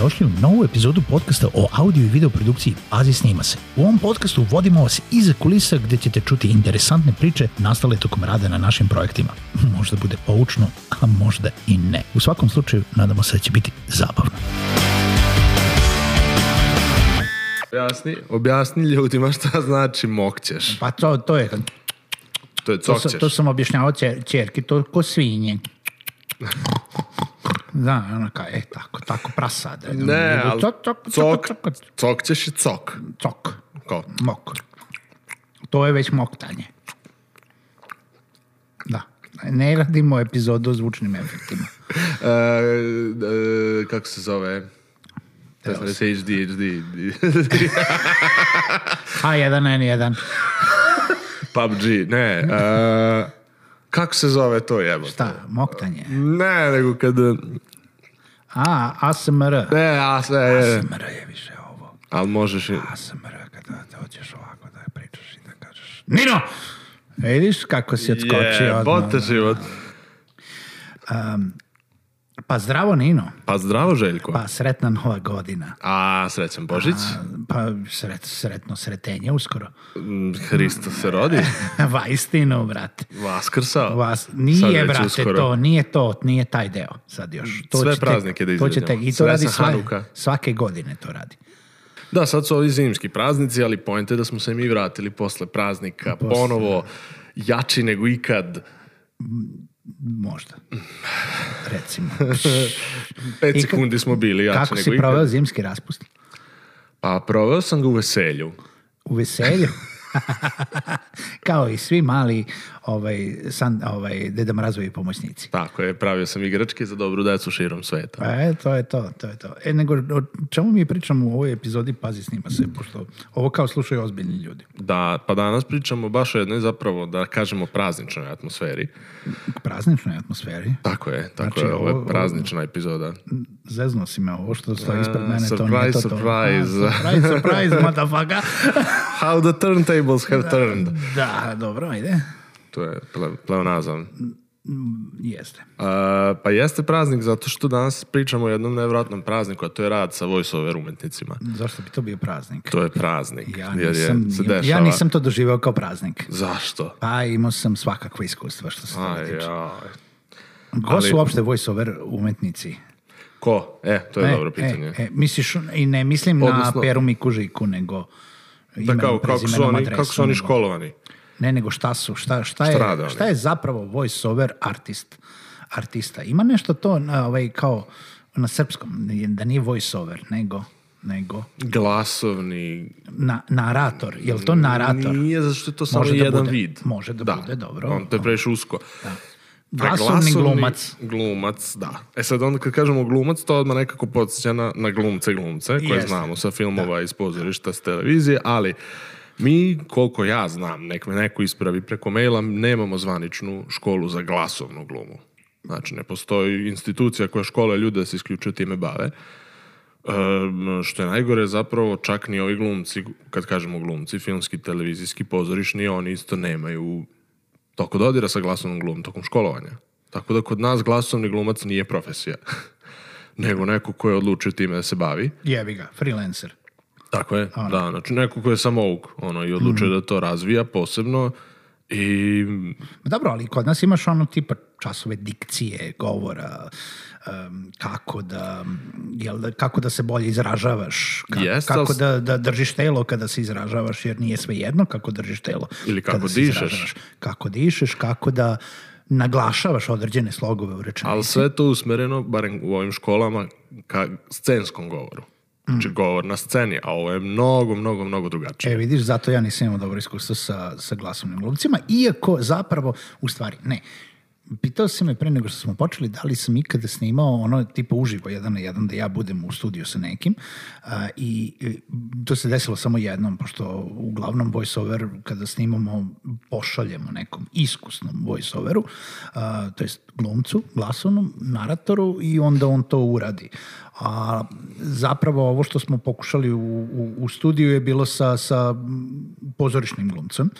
dobrodošli u novu epizodu podcasta o audio i video produkciji Azi snima se. U ovom podcastu vodimo vas iza kulisa gde ćete čuti interesantne priče nastale tokom rada na našim projektima. Možda bude poučno, a možda i ne. U svakom slučaju, nadamo se da će biti zabavno. Objasni, objasni ljudima šta znači mokćeš. Pa to, to je... To je cokćeš. To, sam, to sam objašnjavao čer, čerki, to ko svinje. Da, ona kao, e, tako, tako prasad. Ne, ali cok, cok, cok, cok, cok ćeš i cok. Cok. Ko? Mok. To je već moktanje. Da. Ne radimo epizodu o zvučnim efektima. e, e, kako se zove? Da sam reći HD, HD. H1N1. PUBG, ne. Uh, Kako se zove to jebo? Šta? Moktanje? Ne, nego kad... Eh, A, ASMR. Ne, ASMR je. ASMR je više ovo. Ali možeš i... ASMR, kada te hoćeš ovako da pričaš i da kažeš... Nino! E, vidiš kako si odskočio. Je, yeah, bote život. Um, Pa zdravo Nino. Pa zdravo Željko. Pa sretna nova godina. A srećan Božić. A, pa sret, sretno sretenje uskoro. Mm, Hristo se rodi. Va istinu, brate. Vaskrsa. Vas, nije, brate, uskoro. to, nije to, nije taj deo sad još. To sve ćete, praznike da izvedemo. To ćete, I to sve radi sva, svake godine to radi. Da, sad su ovi zimski praznici, ali pojente da smo se mi vratili posle praznika, posle. ponovo jači nego ikad Možda. Recimo. Pet I sekundi smo bili jači Kako nego si proveo zimski raspust? Pa proveo sam ga u veselju. U veselju? Kao i svi mali ovaj, san, ovaj, Deda Mrazovi pomoćnici. Tako je, pravio sam igračke za dobru decu širom sveta. Pa, e, to je to, to je to. E, nego, o čemu mi pričamo u ovoj epizodi Pazi snima se, pošto ovo kao slušaju ozbiljni ljudi. Da, pa danas pričamo baš o jednoj zapravo, da kažemo, prazničnoj atmosferi. Prazničnoj atmosferi? Tako je, tako znači, je, ovo je praznična epizoda. Zezno si me ovo što stoji ispred e, mene. Surprise, to nije to, surprise. To. A, surprise, surprise, motherfucker. How the turntable tables have da, turned. Da, dobro, ajde. To je ple, pleonazam. Mm, mm, jeste. Uh, pa jeste praznik zato što danas pričamo o jednom nevratnom prazniku, a to je rad sa voiceover umetnicima. Zašto bi to bio praznik? To je praznik. Ja jer nisam, jer se dešava... ja nisam to doživao kao praznik. Zašto? Pa imao sam svakakve iskustva što se to tiče. Ko Ali... su uopšte voiceover umetnici? Ko? E, to je e, dobro e, pitanje. E, e, misliš, i ne mislim Odnosno... na Peru Žiku, nego Da kao, kako su, oni, kako su oni školovani? Ne, nego šta su, šta, šta, je, šta, šta je zapravo voice-over artist, artista? Ima nešto to na, ovaj, kao na srpskom, da nije voice-over, nego nego... Glasovni... Na, narator. Je li to narator? Nije, zašto je to samo može da jedan bude, vid. Može da, da, bude, dobro. On, to je previše usko. Da. Glasovni glumac. Glumac, da. E sad onda kad kažemo glumac, to odmah nekako podsjeća na, na glumce glumce, koje Jeste. znamo sa da. filmova da. iz pozorišta, s televizije, ali mi, koliko ja znam, nek me neko ispravi preko maila, nemamo zvaničnu školu za glasovnu glumu. Znači, ne postoji institucija koja škola ljude da se isključuje time bave. E, što je najgore, zapravo čak ni ovi glumci, kad kažemo glumci, filmski, televizijski, pozorišni, oni isto nemaju toliko dodira da sa glasovnom glumom tokom školovanja. Tako da kod nas glasovni glumac nije profesija, nego neko ko je odlučio time da se bavi. Jebi ga, freelancer. Tako je, ono. da, znači neko ko je samouk, ono, i odlučio mm da to razvija posebno i... Dobro, ali kod nas imaš ono tipa časove dikcije, govora, um, kako, da, jel, kako da se bolje izražavaš, ka, yes, kako da, da držiš telo kada se izražavaš, jer nije sve jedno kako držiš telo. Ili kako dišeš. Kako dišeš, kako da naglašavaš određene slogove u rečenici. Ali sve to usmereno, barem u ovim školama, ka scenskom govoru. Znači mm. govor na sceni, a ovo je mnogo, mnogo, mnogo drugačije. E vidiš, zato ja nisam imao dobro iskustvo sa, sa glasovnim glumcima, iako zapravo, u stvari, ne, pitao si me pre nego što smo počeli da li sam ikada snimao ono tipa uživo jedan na jedan da ja budem u studiju sa nekim uh, i e, to se desilo samo jednom pošto uglavnom voiceover kada snimamo pošaljemo nekom iskusnom voiceoveru uh, to jest glumcu, glasovnom, naratoru i onda on to uradi. A zapravo ovo što smo pokušali u, u, u studiju je bilo sa, sa pozorišnim glumcem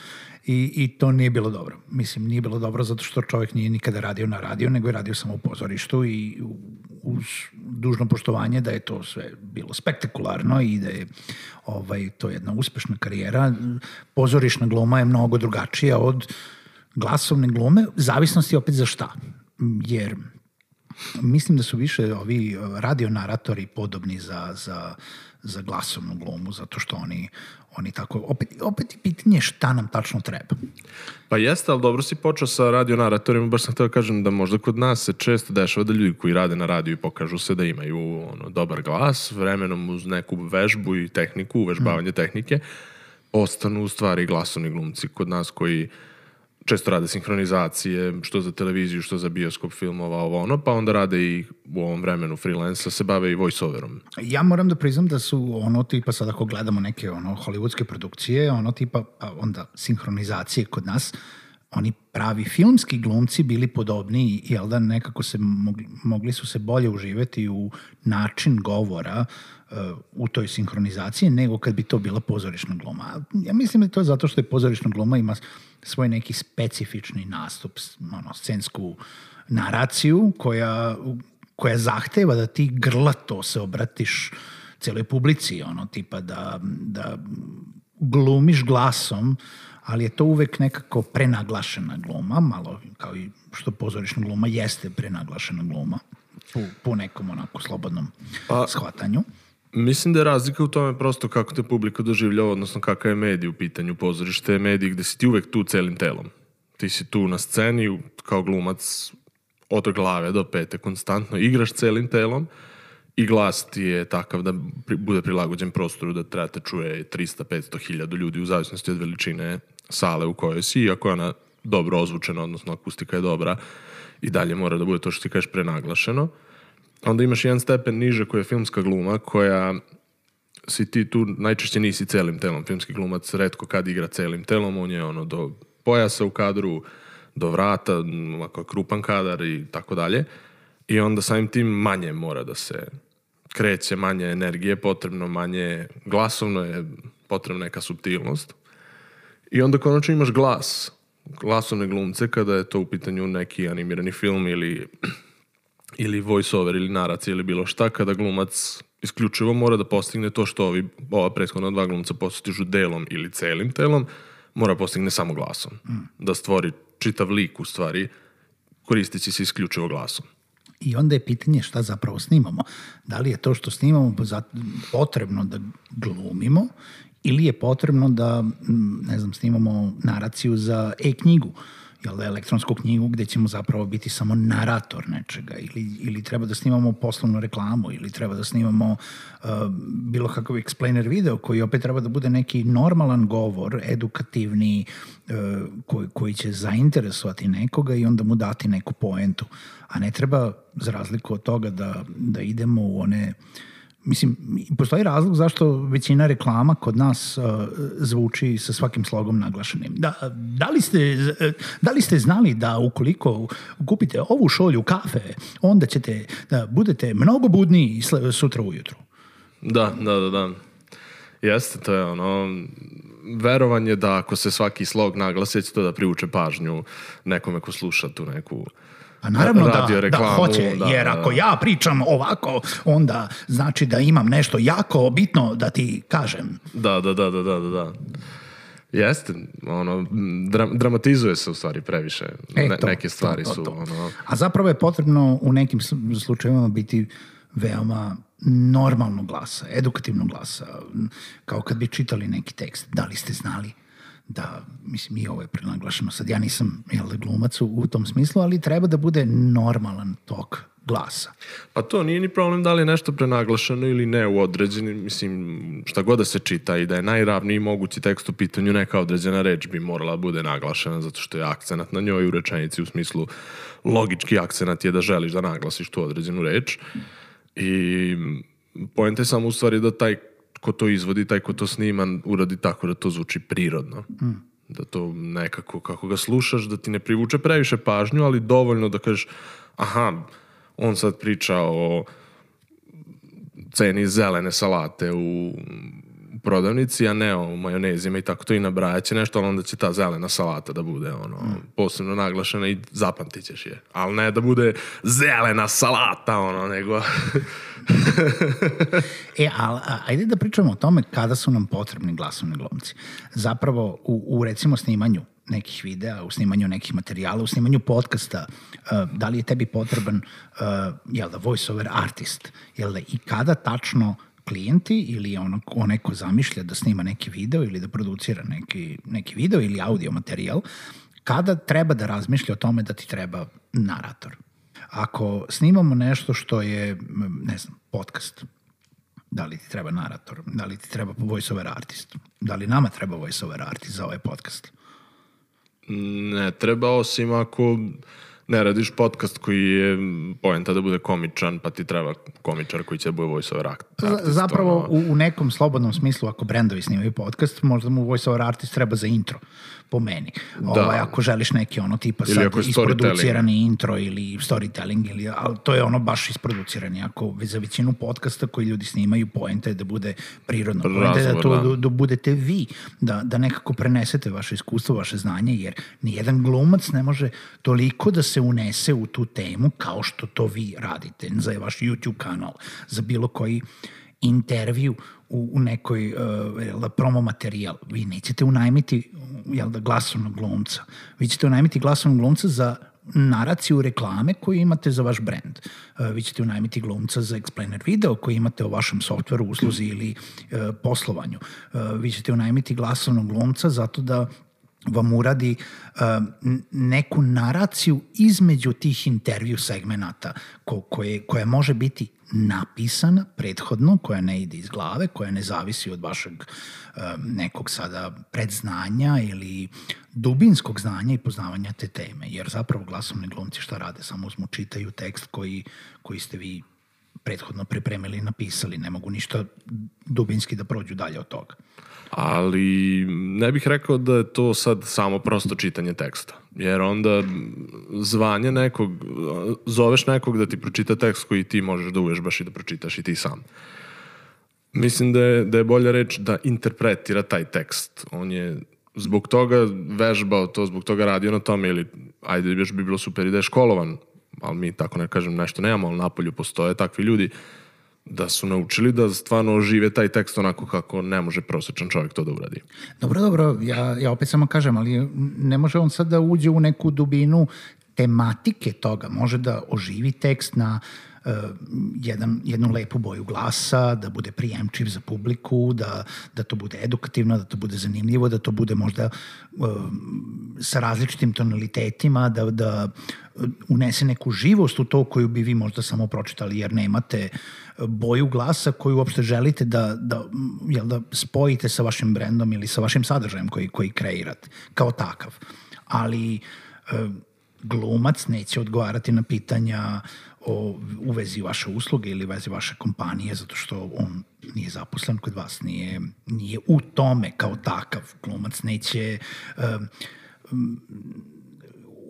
I, I to nije bilo dobro. Mislim, nije bilo dobro zato što čovjek nije nikada radio na radio, nego je radio samo u pozorištu i uz dužno poštovanje da je to sve bilo spektakularno i da je ovaj, to jedna uspešna karijera. Pozorišna gluma je mnogo drugačija od glasovne glume, zavisnosti opet za šta. Jer mislim da su više ovi radio naratori podobni za, za uh, za glasovnu glumu, zato što oni, oni tako... Opet, opet je pitanje šta nam tačno treba. Pa jeste, ali dobro si počeo sa radio naratorima, baš sam htio da kažem da možda kod nas se često dešava da ljudi koji rade na radiju i pokažu se da imaju ono, dobar glas, vremenom uz neku vežbu i tehniku, uvežbavanje mm. tehnike, ostanu u stvari glasovni glumci kod nas koji često rade sinhronizacije, što za televiziju, što za bioskop filmova, ovo ono, pa onda rade i u ovom vremenu freelansa, se bave i voiceoverom. Ja moram da priznam da su ono tipa, sad ako gledamo neke ono hollywoodske produkcije, ono tipa, pa onda sinhronizacije kod nas, uh, oni pravi filmski glumci bili podobni i jel da nekako se mogli, mogli su se bolje uživeti u način govora uh, u toj sinhronizaciji nego kad bi to bila pozorišna gluma. Ja mislim da to je zato što je pozorišna gluma ima svoj neki specifični nastup, ono, scensku naraciju koja, koja zahteva da ti grlato se obratiš celoj publici, ono, tipa da, da glumiš glasom uh, ali je to uvek nekako prenaglašena gluma, malo kao i što pozorišna gluma jeste prenaglašena gluma po, po nekom onako slobodnom pa, shvatanju. Mislim da je razlika u tome prosto kako te publika doživljava, odnosno kakav je medij u pitanju. Pozorište je medij gde si ti uvek tu celim telom. Ti si tu na sceni kao glumac od glave do pete konstantno igraš celim telom i glas ti je takav da bude prilagođen prostoru da treba da te čuje 300, 500, hiljada ljudi u zavisnosti od veličine sale u kojoj si, iako je ona dobro ozvučena, odnosno akustika je dobra i dalje mora da bude to što ti kažeš prenaglašeno. Onda imaš jedan stepen niže koja je filmska gluma, koja si ti tu najčešće nisi celim telom. Filmski glumac redko kad igra celim telom, on je ono do pojasa u kadru, do vrata, ovako krupan kadar i tako dalje. I onda samim tim manje mora da se kreće, manje energije potrebno, manje glasovno je potrebna neka subtilnost. I onda konačno imaš glas, glasovne glumce kada je to u pitanju neki animirani film ili, ili voiceover ili naracija ili bilo šta, kada glumac isključivo mora da postigne to što ovi, ova prethodna dva glumca postižu delom ili celim telom, mora postigne samo glasom. Mm. Da stvori čitav lik u stvari koristeći se isključivo glasom. I onda je pitanje šta zapravo snimamo. Da li je to što snimamo potrebno da glumimo ili je potrebno da, ne znam, snimamo naraciju za e-knjigu, jel da, elektronsku knjigu gde ćemo zapravo biti samo narator nečega ili, ili treba da snimamo poslovnu reklamu ili treba da snimamo uh, bilo kakav explainer video koji opet treba da bude neki normalan govor, edukativni, uh, koji, koji će zainteresovati nekoga i onda mu dati neku poentu. A ne treba, za razliku od toga, da, da idemo u one uh, Mislim, postoji razlog zašto većina reklama kod nas uh, zvuči sa svakim slogom naglašenim. Da, da, li ste, da li ste znali da ukoliko kupite ovu šolju kafe, onda ćete da budete mnogo budniji sutra ujutru? Da, da, da, da. Jeste, to je ono, verovanje da ako se svaki slog naglasi, da će to da privuče pažnju nekome ko sluša tu neku A naravno da, radio da, reklamu, da hoće, da, jer da, ako da. ja pričam ovako, onda znači da imam nešto jako bitno da ti kažem. Da, da, da, da, da, da. Jeste, ono, dra dramatizuje se u stvari previše. e to, neke stvari to, to, su... Ono... A zapravo je potrebno u nekim slučajevima biti veoma normalnog glasa, edukativnog glasa. Kao kad bi čitali neki tekst, da li ste znali da, mislim, mi ovo je prenaglašeno, sad ja nisam jel, glumac u, u tom smislu, ali treba da bude normalan tok glasa. Pa to nije ni problem da li je nešto prenaglašeno ili ne u određenim, mislim, šta god da se čita i da je najravniji mogući tekst u pitanju, neka određena reč bi morala bude naglašena zato što je akcenat na njoj u rečenici u smislu logički akcenat je da želiš da naglasiš tu određenu reč i poenta samo u stvari da taj ko to izvodi, taj ko to snima, uradi tako da to zvuči prirodno. Mm. Da to nekako, kako ga slušaš, da ti ne privuče previše pažnju, ali dovoljno da kažeš, aha, on sad priča o ceni zelene salate u prodavnici, a ne o majonezima i tako to i nabrajat nešto, ali onda će ta zelena salata da bude ono, mm. posebno naglašena i zapamtit ćeš je. Ali ne da bude zelena salata, ono, nego... e, ali ajde da pričamo o tome kada su nam potrebni glasovni glomci. Zapravo, u, u recimo snimanju nekih videa, u snimanju nekih materijala, u snimanju podcasta, uh, da li je tebi potreban, uh, jel da, voiceover artist, jel da, i kada tačno uh, klijenti ili ono, onaj ko zamišlja da snima neki video ili da producira neki, neki video ili audio materijal, kada treba da razmišlja o tome da ti treba narator. Ako snimamo nešto što je, ne znam, podcast, da li ti treba narator, da li ti treba voiceover artist, da li nama treba voiceover artist za ovaj podcast? Ne, treba osim ako ne radiš podcast koji je poenta da bude komičan, pa ti treba komičar koji će da bude voiceover artist. Zapravo ono. u, u nekom slobodnom smislu, ako brendovi snimaju podcast, možda mu voiceover artist treba za intro po meni. Da. Ovaj, ako želiš neki ono tipa ili sad isproducirani intro ili storytelling, ili, ali to je ono baš isproducirani. Ako za većinu podcasta koji ljudi snimaju, poenta je da bude prirodno. Poenta je da to da. da budete vi, da, da nekako prenesete vaše iskustvo, vaše znanje, jer nijedan glumac ne može toliko da se unese u tu temu kao što to vi radite za vaš YouTube kanal, za bilo koji uh, intervju u, u nekoj uh, promo materijal. Vi nećete unajmiti jel da, glasovnog glumca. Vi ćete unajmiti glasovnog glumca za naraciju reklame koju imate za vaš brand. E, vi ćete unajmiti glumca za explainer video koji imate o vašem softveru, usluzi ili uh, poslovanju. vi ćete unajmiti glasovnog glumca zato da vam uradi uh, neku naraciju između tih intervju segmenata ko, koje, koja može biti napisana prethodno, koja ne ide iz glave, koja ne zavisi od vašeg nekog sada predznanja ili dubinskog znanja i poznavanja te teme. Jer zapravo glasovni glumci šta rade? Samo uzmu, čitaju tekst koji, koji ste vi prethodno pripremili i napisali. Ne mogu ništa dubinski da prođu dalje od toga ali ne bih rekao da je to sad samo prosto čitanje teksta. Jer onda zvanje nekog, zoveš nekog da ti pročita tekst koji ti možeš da uvežbaš i da pročitaš i ti sam. Mislim da je, da je bolja reč da interpretira taj tekst. On je zbog toga vežbao to, zbog toga radio na tome ili ajde još bi bilo super i da je školovan, ali mi tako ne kažem nešto nemamo, ali napolju postoje takvi ljudi da su naučili da stvarno žive taj tekst onako kako ne može prosečan čovjek to da uradi. Dobro, dobro, ja, ja opet samo kažem, ali ne može on sad da uđe u neku dubinu tematike toga, može da oživi tekst na uh, Eh, jedan, jednu lepu boju glasa, da bude prijemčiv za publiku, da, da to bude edukativno, da to bude zanimljivo, da to bude možda eh, sa različitim tonalitetima, da, da unese neku živost u to koju bi vi možda samo pročitali, jer nemate eh, boju glasa koju uopšte želite da, da, jel da spojite sa vašim brendom ili sa vašim sadržajem koji, koji kreirate, kao takav. Ali glumac neće odgovarati na pitanja uh, o, u vezi vaše usluge ili u vezi vaše kompanije, zato što on nije zaposlen kod vas, nije, nije u tome kao takav glumac, neće... Um, um,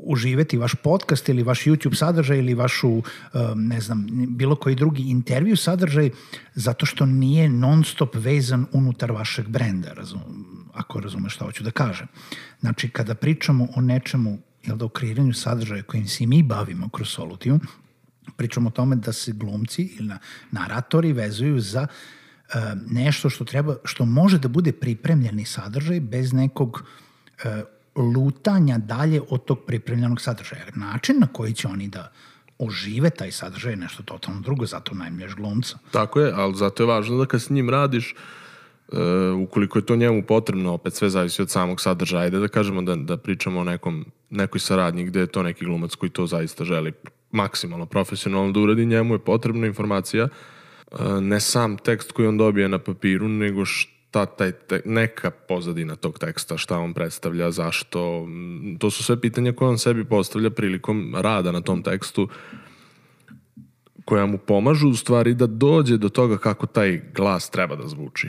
uživeti vaš podcast ili vaš YouTube sadržaj ili vašu, ne znam, bilo koji drugi intervju sadržaj zato što nije non stop vezan unutar vašeg brenda, razum, ako razumeš šta hoću da kažem. Znači, kada pričamo o nečemu, jel da, o kreiranju sadržaja kojim se mi bavimo kroz Solutiju, Pričamo o tome da se glumci ili naratori vezuju za eh, nešto što treba, što može da bude pripremljeni sadržaj bez nekog eh, lutanja dalje od tog pripremljenog sadržaja. Način na koji će oni da ožive taj sadržaj je nešto totalno drugo, zato najmlješ glumca. Tako je, ali zato je važno da kad s njim radiš, e, ukoliko je to njemu potrebno, opet sve zavisi od samog sadržaja. Ajde da kažemo da, da pričamo o nekom, nekoj saradnji gde je to neki glumac koji to zaista želi maksimalno profesionalno da uradi, njemu je potrebna informacija, e, ne sam tekst koji on dobije na papiru, nego šta taj te, neka pozadina tog teksta, šta on predstavlja, zašto. To su sve pitanja koje on sebi postavlja prilikom rada na tom tekstu, koja mu pomažu u stvari da dođe do toga kako taj glas treba da zvuči.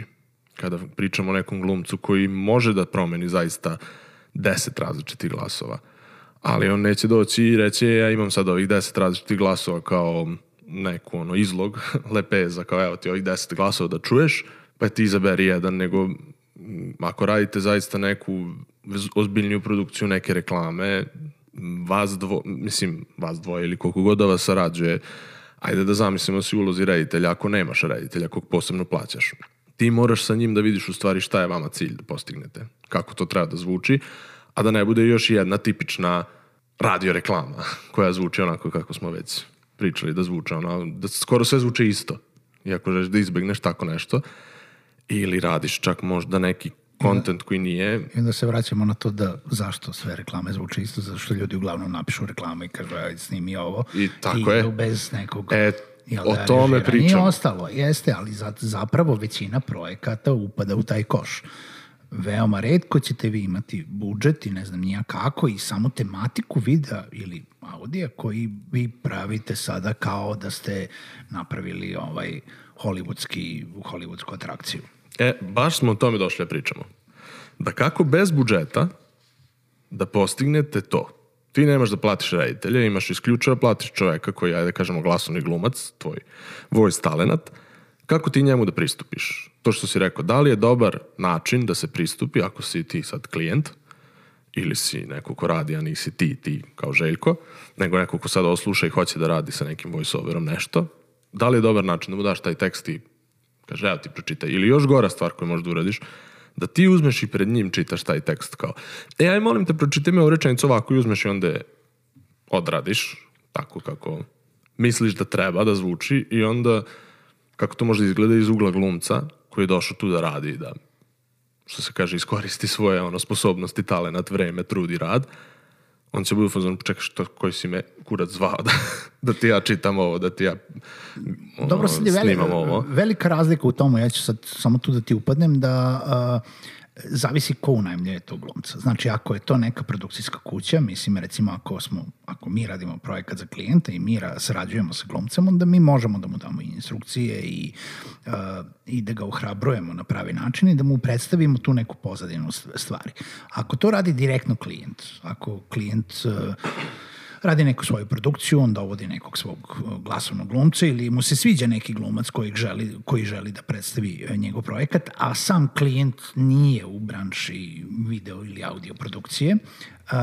Kada pričamo o nekom glumcu koji može da promeni zaista deset različitih glasova – Ali on neće doći i reći e, ja imam sad ovih deset različitih glasova kao neku ono izlog lepeza kao evo ti ovih deset glasova da čuješ pa ti izaberi jedan nego mm, ako radite zaista neku ozbiljniju produkciju neke reklame vas dvo, mislim vas dvoje ili koliko god da vas sarađuje ajde da zamislimo si ulozi reditelja ako nemaš reditelja kog posebno plaćaš ti moraš sa njim da vidiš u stvari šta je vama cilj da postignete kako to treba da zvuči a da ne bude još jedna tipična radio reklama koja zvuči onako kako smo već pričali da zvuče, ono, da skoro sve zvuče isto. Iako želiš da izbegneš tako nešto, ili radiš čak možda neki kontent koji nije... I onda se vraćamo na to da zašto sve reklame zvuče isto, zato što ljudi uglavnom napišu reklame i kažu aj snimi ovo. I tako i je. bez nekog... E, da, o da tome pričam. Nije ostalo, jeste, ali zapravo većina projekata upada u taj koš veoma redko ćete vi imati budžet i ne znam nija kako i samo tematiku videa ili audija koji vi pravite sada kao da ste napravili ovaj hollywoodski, hollywoodsku atrakciju. E, baš smo o tome došli da pričamo. Da kako bez budžeta da postignete to. Ti nemaš da platiš reditelja, imaš isključivo da platiš čoveka koji, ajde da kažemo, glasovni glumac, tvoj voice talent, kako ti njemu da pristupiš? to što si rekao, da li je dobar način da se pristupi ako si ti sad klijent ili si neko ko radi, a nisi ti, ti kao Željko, nego neko ko sad osluša i hoće da radi sa nekim voiceoverom nešto, da li je dobar način da mu daš taj tekst i kaže, evo ti pročitaj. Ili još gora stvar koju možda uradiš, da ti uzmeš i pred njim čitaš taj tekst kao, e, aj molim te, pročitaj me ovu rečenicu ovako i uzmeš i onda je odradiš, tako kako misliš da treba da zvuči i onda kako to možda izgleda iz ugla glumca, koji je došao tu da radi, da, što se kaže, iskoristi svoje ono, sposobnosti, talenat, vreme, trud i rad, on će bude u fazonu, čekaj, što, koji si me kurac zvao da, da ti ja čitam ovo, da ti ja ono, Dobro, sad je velika, ovo. velika razlika u tomu, ja ću sad samo tu da ti upadnem, da uh, zavisi ko unajmljuje tog glumca. Znači, ako je to neka produkcijska kuća, mislim, recimo, ako, smo, ako mi radimo projekat za klijenta i mi srađujemo sa glumcem, onda mi možemo da mu damo instrukcije i, uh, i da ga ohrabrujemo na pravi način i da mu predstavimo tu neku pozadinu stvari. Ako to radi direktno klijent, ako klijent uh, radi neku svoju produkciju, on dovodi nekog svog uh, glasovnog glumca ili mu se sviđa neki glumac koji želi, koji želi da predstavi uh, njegov projekat, a sam klijent nije u branši video ili audio produkcije. Uh,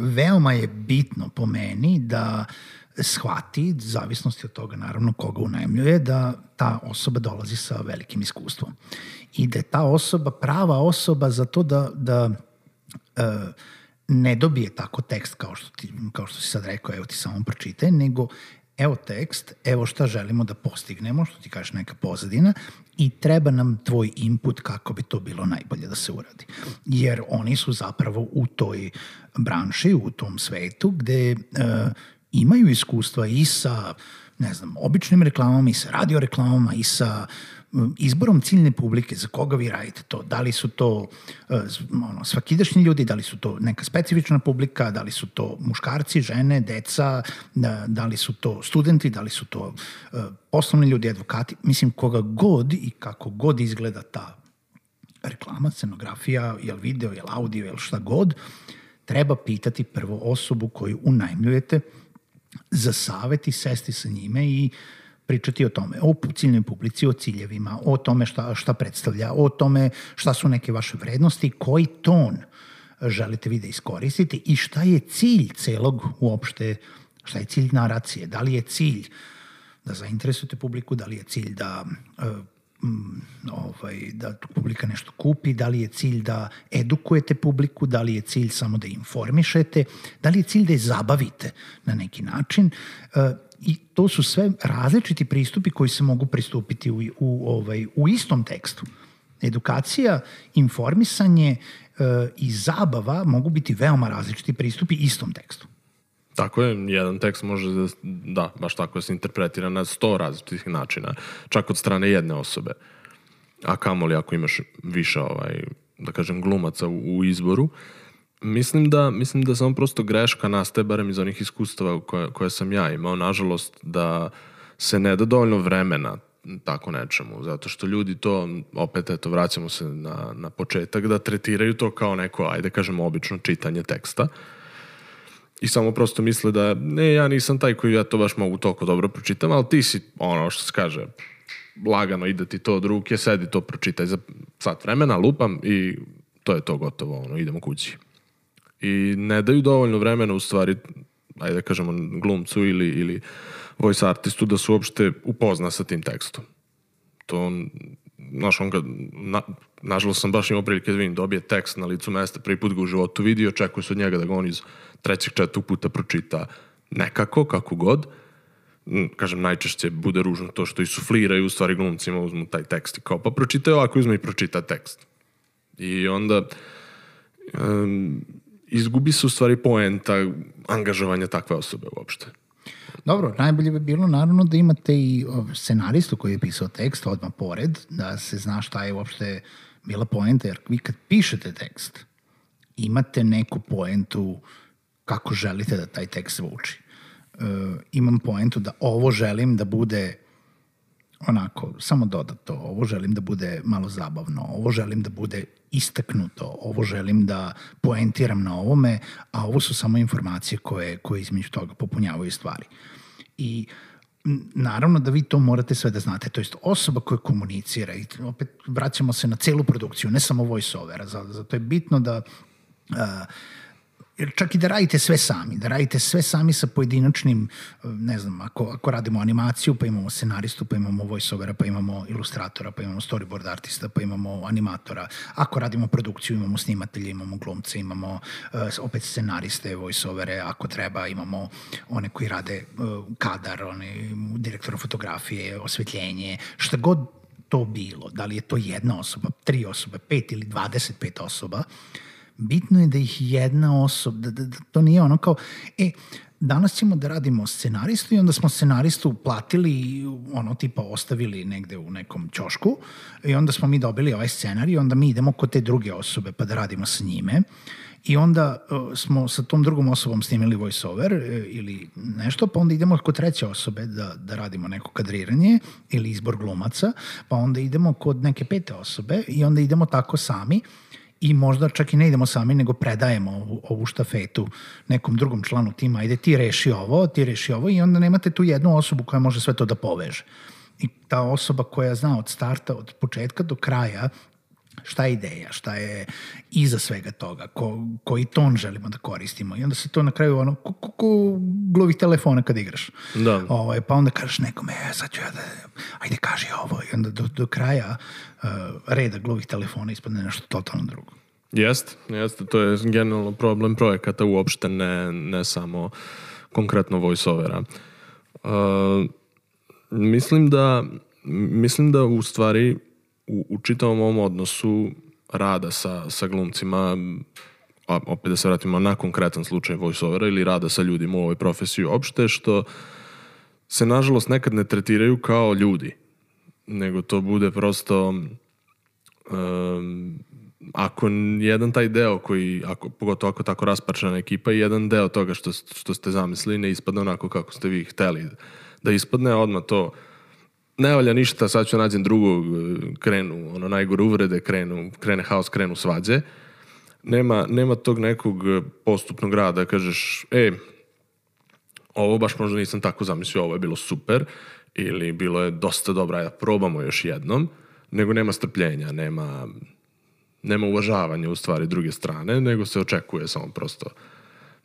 veoma je bitno po meni da shvati, zavisnosti od toga naravno koga unajmljuje, da ta osoba dolazi sa velikim iskustvom. I da je ta osoba prava osoba za to da, da uh, ne dobije tako tekst kao što, ti, kao što si sad rekao, evo ti samo pročitaj, nego evo tekst, evo šta želimo da postignemo, što ti kažeš neka pozadina i treba nam tvoj input kako bi to bilo najbolje da se uradi. Jer oni su zapravo u toj branši, u tom svetu gde e, imaju iskustva i sa ne znam, običnim reklamama i sa radio reklamama, i sa izborom ciljne publike za koga vi radite to, da li su to e, ono, svakidašnji ljudi, da li su to neka specifična publika, da li su to muškarci, žene, deca, da, da li su to studenti, da li su to e, poslovni ljudi, advokati, mislim koga god i kako god izgleda ta reklama, scenografija, jel video, jel audio, jel šta god, treba pitati prvo osobu koju unajmljujete za savet i sesti sa njime i uh, pričati o tome, o ciljnoj publici, o ciljevima, o tome šta, šta predstavlja, o tome šta su neke vaše vrednosti, koji ton želite vi da iskoristite i šta je cilj celog uopšte, šta je cilj naracije, da li je cilj da zainteresujete publiku, da li je cilj da e, mm, ovaj, da publika nešto kupi, da li je cilj da edukujete publiku, da li je cilj samo da informišete, da li je cilj da je zabavite na neki način. E, i to su sve različiti pristupi koji se mogu pristupiti u, u, ovaj, u istom tekstu. Edukacija, informisanje e, i zabava mogu biti veoma različiti pristupi istom tekstu. Tako je, jedan tekst može da, da baš tako se interpretira na sto različitih načina, čak od strane jedne osobe. A kamoli ako imaš više, ovaj, da kažem, glumaca u, u izboru, uh, Mislim da, mislim da sam prosto greška nastaje, barem iz onih iskustava koje, koje sam ja imao, nažalost, da se ne da dovoljno vremena tako nečemu, zato što ljudi to, opet eto, vraćamo se na, na početak, da tretiraju to kao neko, ajde kažemo, obično čitanje teksta i samo prosto misle da ne, ja nisam taj koji ja to baš mogu toliko dobro pročitam, ali ti si ono što se kaže, lagano ide ti to od ruke, sedi to pročitaj za sat vremena, lupam i to je to gotovo, ono, idemo kući i ne daju dovoljno vremena u stvari, ajde da kažemo glumcu ili, ili voice artistu da se uopšte upozna sa tim tekstom. To on, znaš, on ga, na, nažalost sam baš imao prilike da vidim, dobije tekst na licu mesta, prvi put ga u životu vidi, očekuje se od njega da ga on iz trećeg, četvrtog puta pročita nekako, kako god, mm, kažem, najčešće bude ružno to što isufliraju, u stvari glumcima uzmu taj tekst i kao, pa pročitaj ovako, uzme i pročita tekst. I onda, um, izgubi se u stvari poenta angažovanja takve osobe uopšte. Dobro, najbolje bi bilo naravno da imate i scenaristu koji je pisao tekst odmah pored, da se zna šta je uopšte bila poenta, jer vi kad pišete tekst, imate neku poentu kako želite da taj tekst zvuči. E, imam poentu da ovo želim da bude onako, samo dodato, ovo želim da bude malo zabavno, ovo želim da bude istaknuto, ovo želim da poentiram na ovome, a ovo su samo informacije koje, koje između toga popunjavaju stvari. I naravno da vi to morate sve da znate, to jest osoba koja komunicira i opet vraćamo se na celu produkciju, ne samo voice-overa, zato je bitno da uh, jer čak i da radite sve sami, da radite sve sami sa pojedinačnim, eh, ne znam, ako, ako radimo animaciju, pa imamo scenaristu, pa imamo voiceovera, pa imamo ilustratora, pa imamo storyboard artista, pa imamo animatora. Ako radimo produkciju, imamo snimatelje, imamo glumce, imamo uh, opet scenariste, voiceovere, ako treba imamo one koji rade uh, kadar, one, direktora fotografije, osvetljenje, šta god to bilo, da li je to jedna osoba, tri osobe, pet ili 25 osoba, uh, bitno je da ih jedna osoba, da, da, da to nije ono kao, e, danas ćemo da radimo scenaristu i onda smo scenaristu platili, i ono tipa ostavili negde u nekom ćošku i onda smo mi dobili ovaj scenarij i onda mi idemo kod te druge osobe pa da radimo sa njime. I onda uh, smo sa tom drugom osobom snimili voiceover uh, ili nešto, pa onda idemo kod treće osobe da, da radimo neko kadriranje ili izbor glumaca, pa onda idemo kod neke pete osobe i onda idemo tako sami i možda čak i ne idemo sami, nego predajemo ovu, ovu štafetu nekom drugom članu tima, ajde ti reši ovo, ti reši ovo i onda nemate tu jednu osobu koja može sve to da poveže. I ta osoba koja zna od starta, od početka do kraja šta je ideja, šta je iza svega toga, ko, koji ton želimo da koristimo i onda se to na kraju ono, ko, ko, ko glovih telefona kad igraš. Da. Ovaj, pa onda kažeš nekome, e, sad ću ja da, ajde kaži ovo i onda do, do kraja uh, reda glovih telefona ispadne nešto totalno drugo. Jeste, jeste, to je generalno problem projekata uopšte, ne, ne samo konkretno voiceovera. Uh, mislim da mislim da u stvari u, u čitavom ovom odnosu rada sa, sa glumcima, a opet da se vratimo na konkretan slučaj voiceovera ili rada sa ljudima u ovoj profesiji uopšte, što se nažalost nekad ne tretiraju kao ljudi, nego to bude prosto um, ako jedan taj deo koji, ako, pogotovo ako tako raspačena ekipa, i jedan deo toga što, što ste zamislili ne ispadne onako kako ste vi hteli da ispadne, odmah to uh, ne valja ništa, sad ću nađem drugog, e, krenu, ono, najgore uvrede, krenu, krene haos, krenu svađe. Nema, nema tog nekog e, postupnog rada, da kažeš, e, ovo baš možda nisam tako zamislio, ovo je bilo super, ili bilo je dosta dobro, ajde, probamo još jednom, nego nema strpljenja, nema, nema uvažavanja u stvari druge strane, nego se očekuje samo prosto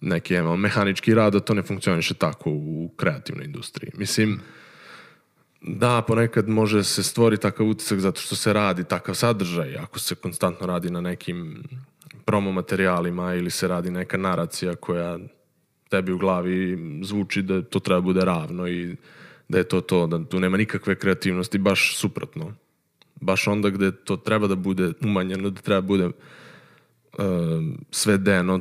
neki evo, mehanički rad, a da to ne funkcioniše tako u kreativnoj industriji. Mislim, Da, ponekad može se stvori takav utisak zato što se radi takav sadržaj, ako se konstantno radi na nekim promo materijalima ili se radi neka naracija koja tebi u glavi zvuči da to treba bude ravno i da je to to, da tu nema nikakve kreativnosti, baš suprotno. Baš onda gde to treba da bude umanjeno, da treba bude uh, svedeno,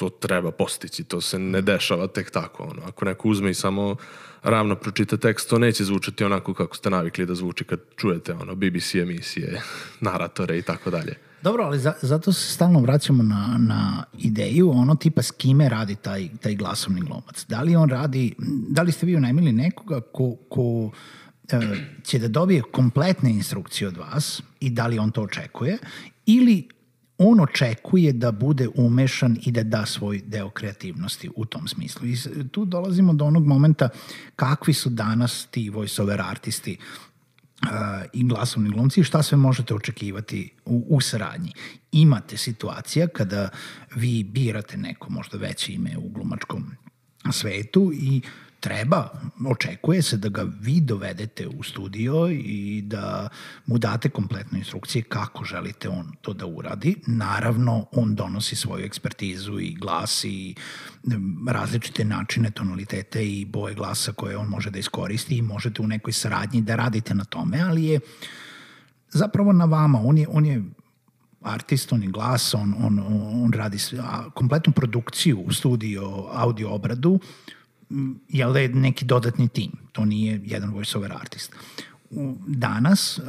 to treba postići, to se ne dešava tek tako. Ono. Ako neko uzme i samo ravno pročita tekst, to neće zvučati onako kako ste navikli da zvuči kad čujete ono, BBC emisije, naratore i tako dalje. Dobro, ali za, zato se stalno vraćamo na, na ideju, ono tipa s kime radi taj, taj glasovni glomac. Da li on radi, da li ste vi unajmili nekoga ko, ko e, će da dobije kompletne instrukcije od vas i da li on to očekuje ili on očekuje da bude umešan i da da svoj deo kreativnosti u tom smislu. I tu dolazimo do onog momenta kakvi su danas ti voiceover artisti uh, i glasovni glumci i šta sve možete očekivati u, u saradnji. Imate situacija kada vi birate neko možda veće ime u glumačkom svetu i uh, treba, očekuje se da ga vi dovedete u studio i da mu date kompletne instrukcije kako želite on to da uradi. Naravno, on donosi svoju ekspertizu i glas i različite načine tonalitete i boje glasa koje on može da iskoristi i možete u nekoj saradnji da radite na tome, ali je zapravo na vama. On je, on je artist, on je glas, on, on, on radi kompletnu produkciju u studio, audio obradu, jel da je neki dodatni tim, to nije jedan voiceover artist. danas uh,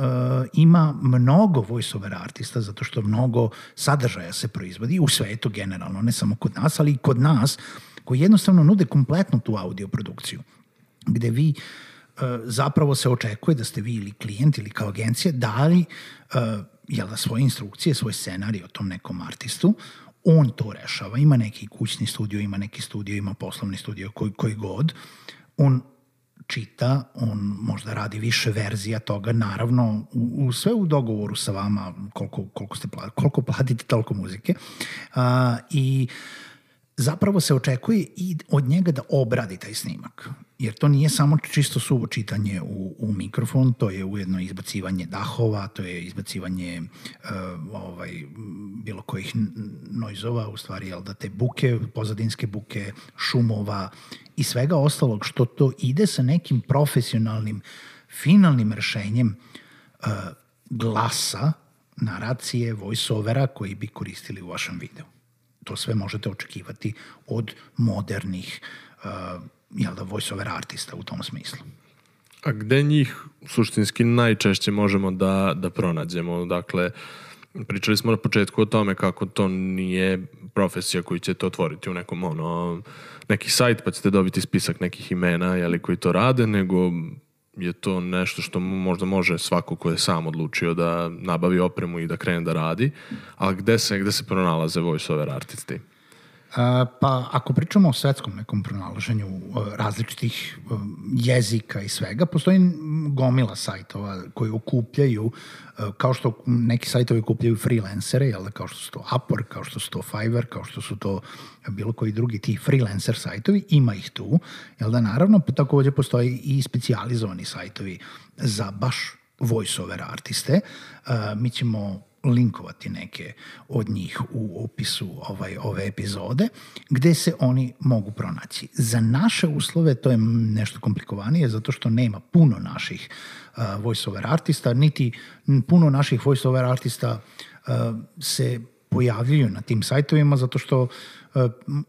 ima mnogo voiceover artista zato što mnogo sadržaja se proizvodi u svetu generalno, ne samo kod nas, ali i kod nas koji jednostavno nude kompletnu tu audio produkciju gde vi e, zapravo se očekuje da ste vi ili klijent ili kao agencija dali uh, jel da, svoje instrukcije, svoj scenarij o tom nekom artistu, on to rešava. Ima neki kućni studio, ima neki studio, ima poslovni studio, koji, koji god. On čita, on možda radi više verzija toga, naravno, u, u sve u dogovoru sa vama, koliko, koliko, ste, pla, koliko platite, toliko muzike. A, I zapravo se očekuje i od njega da obradi taj snimak jer to nije samo čisto suvo čitanje u, u mikrofon, to je ujedno izbacivanje dahova, to je izbacivanje uh, ovaj, bilo kojih noizova, u stvari jel, da te buke, pozadinske buke, šumova i svega ostalog što to ide sa nekim profesionalnim, finalnim rešenjem uh, glasa, naracije, voiceovera koji bi koristili u vašem videu. To sve možete očekivati od modernih uh, jel da, voice-over artista u tom smislu. A gde njih suštinski najčešće možemo da, da pronađemo? Dakle, pričali smo na početku o tome kako to nije profesija koju ćete otvoriti u nekom ono, neki sajt pa ćete dobiti spisak nekih imena jeli, koji to rade, nego je to nešto što možda može svako ko je sam odlučio da nabavi opremu i da krene da radi, a gde se, gde se pronalaze voice-over artisti? E, pa ako pričamo o svetskom nekom pronalaženju e, različitih e, jezika i svega, postoji gomila sajtova koji okupljaju, kao što neki sajtovi okupljaju freelancere, jel, kao što su to Upwork, kao što su to Fiverr, kao što su to bilo koji drugi ti freelancer sajtovi, ima ih tu, jel da naravno, takođe postoji i specializovani sajtovi za baš voiceover artiste. Mi ćemo linkovati neke od njih u opisu ovaj, ove epizode, gde se oni mogu pronaći. Za naše uslove to je nešto komplikovanije, zato što nema puno naših uh, voiceover artista, niti puno naših voiceover artista uh, se pojavljuju na tim sajtovima zato što uh,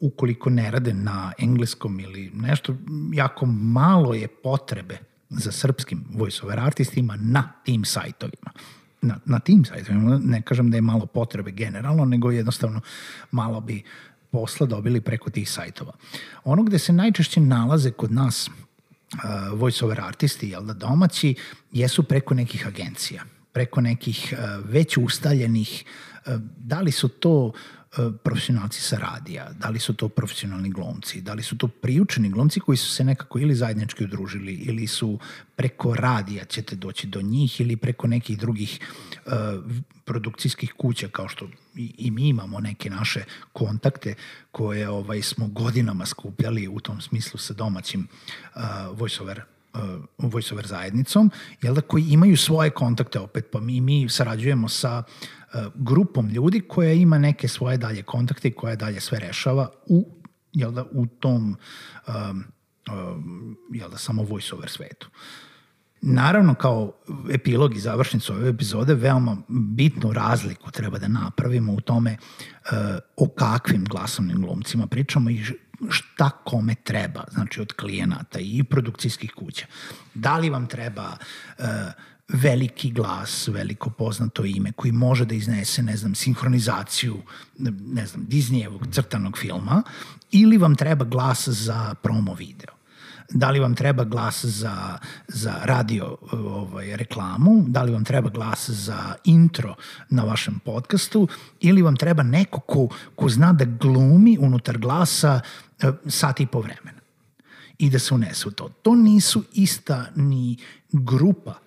ukoliko ne rade na engleskom ili nešto, jako malo je potrebe za srpskim voiceover artistima na tim sajtovima na, na tim sajtovima, ne kažem da je malo potrebe generalno, nego jednostavno malo bi posla dobili preko tih sajtova. Ono gde se najčešće nalaze kod nas uh, voiceover artisti, jel da domaći, jesu preko nekih agencija, preko nekih uh, već ustaljenih, uh, da li su to uh, E, profesionalci sa radija, da li su to profesionalni glomci, da li su to priučeni glomci koji su se nekako ili zajednički udružili ili su preko radija ćete doći do njih ili preko nekih drugih uh, produkcijskih kuća kao što i, i mi imamo neke naše kontakte koje ovaj smo godinama skupljali u tom smislu sa domaćim uh, voiceover uh, voiceover zajednicom, jel da, koji imaju svoje kontakte opet, pa mi, mi sarađujemo sa grupom ljudi koja ima neke svoje dalje kontakte i koja dalje sve rešava u, jel da, u tom um, um, jel da, samo voiceover svetu. Naravno, kao epilog i završnicu ove epizode, veoma bitnu razliku treba da napravimo u tome uh, o kakvim glasovnim glumcima pričamo i šta kome treba, znači od klijenata i produkcijskih kuća. Da li vam treba uh, veliki glas, veliko poznato ime koji može da iznese, ne znam, sinhronizaciju, ne znam, Disneyevog crtanog filma ili vam treba glas za promo video da li vam treba glas za, za radio ovaj, reklamu, da li vam treba glas za intro na vašem podcastu ili vam treba neko ko, ko zna da glumi unutar glasa eh, sat i po vremena i da se unese u to. To nisu ista ni grupa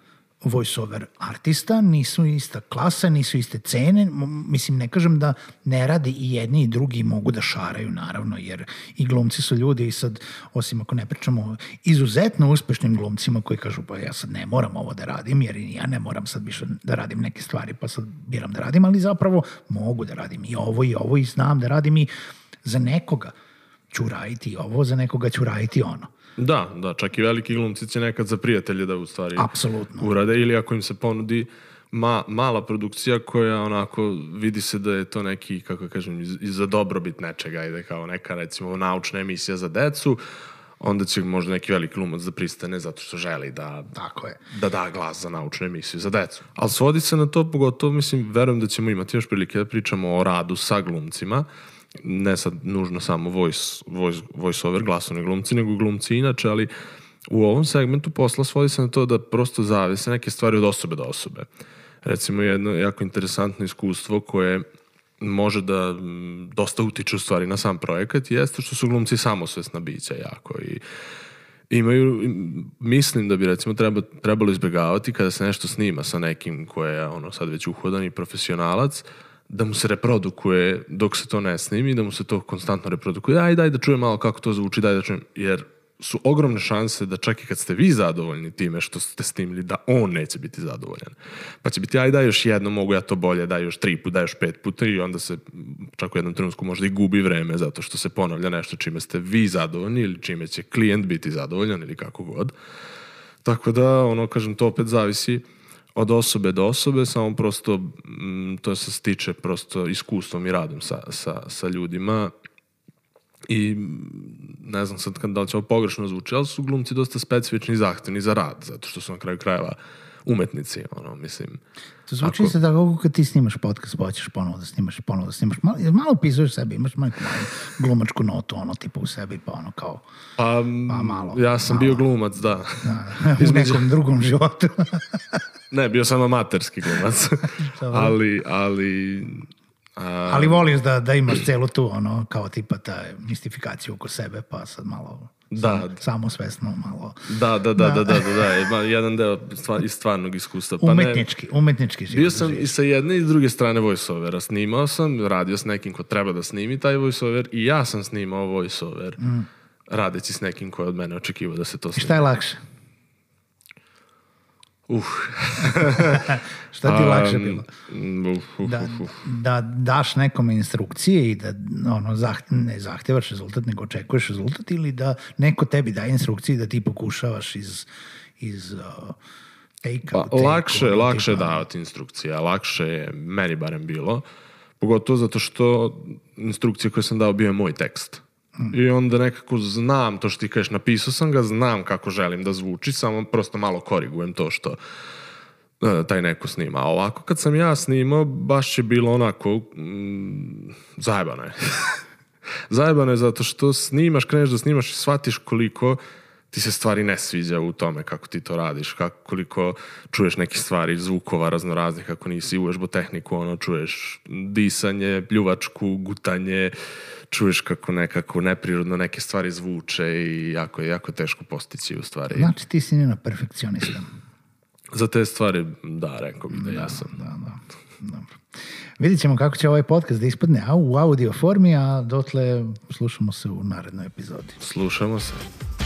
voiceover artista, nisu ista klasa, nisu iste cene, mislim ne kažem da ne rade i jedni i drugi mogu da šaraju naravno, jer i glumci su ljudi i sad, osim ako ne pričamo izuzetno uspešnim glumcima koji kažu pa ja sad ne moram ovo da radim, jer ja ne moram sad više da radim neke stvari, pa sad biram da radim, ali zapravo mogu da radim i ovo i ovo i znam da radim i za nekoga ću raditi ovo, za nekoga ću raditi ono Da, da, čak i veliki glumci će nekad za prijatelje da u stvari Apsolutno. urade ili ako im se ponudi ma, mala produkcija koja onako vidi se da je to neki, kako da kažem, iz, za dobrobit nečega, ajde kao neka recimo naučna emisija za decu, onda će možda neki veliki glumac da pristane zato što želi da, Tako je. da da glas za naučnu emisiju za decu. Ali svodi se na to, pogotovo, mislim, verujem da ćemo imati još prilike da pričamo o radu sa glumcima, uh, ne sad nužno samo voice, voice, voice over glasovni glumci, nego glumci inače, ali u ovom segmentu posla svodi se na to da prosto zavise neke stvari od osobe do osobe. Recimo jedno jako interesantno iskustvo koje može da mm, dosta utiče u stvari na sam projekat jeste što su glumci samosvesna bića jako i imaju, mislim da bi recimo treba, trebalo izbjegavati kada se nešto snima sa nekim ko je ono sad već uhodan i profesionalac, uh, da mu se reprodukuje dok se to ne snimi, da mu se to konstantno reprodukuje. Aj, daj da čujem malo kako to zvuči, daj da čujem, jer su ogromne šanse da čak i kad ste vi zadovoljni time što ste snimili, da on neće biti zadovoljan. Pa će biti, aj daj još jedno, mogu ja to bolje, daj još tri puta, daj još pet puta i onda se čak u jednom trenutku možda i gubi vreme zato što se ponavlja nešto čime ste vi zadovoljni ili čime će klijent biti zadovoljan ili kako god. Tako da, ono, kažem, to opet zavisi uh, od osobe do osobe, samo prosto mm, to se stiče prosto iskustvom i radom sa, sa, sa ljudima i mm, ne znam sad kad da li će ovo pogrešno zvuči, ali su glumci dosta specifični i zahtevni za rad, zato što su na kraju krajeva uh, umetnici, ono, mislim. To zvuči ako... se da kako kad ti snimaš podcast, hoćeš ponovo da snimaš, ponovo da snimaš, malo, malo pisuješ sebi, imaš malo glumačku notu, ono, tipa u sebi, pa ono, kao, um, pa malo. Ja sam malo. bio glumac, da. da, da. u nekom drugom životu. ne, bio sam amaterski glumac, ali, ali, Um, Ali voliš da, da imaš celu tu, ono, kao tipa ta mistifikaciju oko sebe, pa sad malo... Da. Samo Samosvesno malo. Da, da, da, da, da, da, da, da. Ima jedan deo stvar, iz stvarnog iskustva. Pa umetnički, ne, umetnički. Bio sam i sa jedne i druge strane voiceovera. Snimao sam, radio s nekim ko treba da snimi taj voiceover i ja sam snimao voiceover. Mm. Radeći s nekim ko je od mene očekivao da se to snima. I šta je lakše? Uf. Šta ti lakše um, bilo? Uf, uf, da, uf. da daš nekome instrukcije i da ono, zahte, ne zahtevaš rezultat, nego očekuješ rezultat ili da neko tebi daje instrukcije da ti pokušavaš iz, iz uh, take-a. Pa, lakše, take lakše tipa. davati instrukcije, lakše je meni barem bilo. Pogotovo zato što instrukcije koje sam dao bio je moj tekst. I onda nekako znam to što ti kažeš, napisao sam ga, znam kako želim da zvuči, samo prosto malo korigujem to što e, taj neko snima. A ovako kad sam ja snimao, baš je bilo onako mm, zajebano je. zajebano je zato što snimaš, kreneš da snimaš i shvatiš koliko ti se stvari ne sviđa u tome kako ti to radiš, kako, koliko čuješ neke stvari, zvukova raznoraznih, kako nisi uvežbo tehniku, ono, čuješ disanje, pljuvačku, gutanje, čuješ kako nekako neprirodno neke stvari zvuče i jako je jako teško postići u stvari. Znači ti si njena perfekcionista. Za te stvari, da, rekao bih da, da ja sam. Da, da, dobro. Vidjet ćemo kako će ovaj podcast da ispadne u audio formi, a dotle slušamo se u narednoj epizodi. Slušamo se.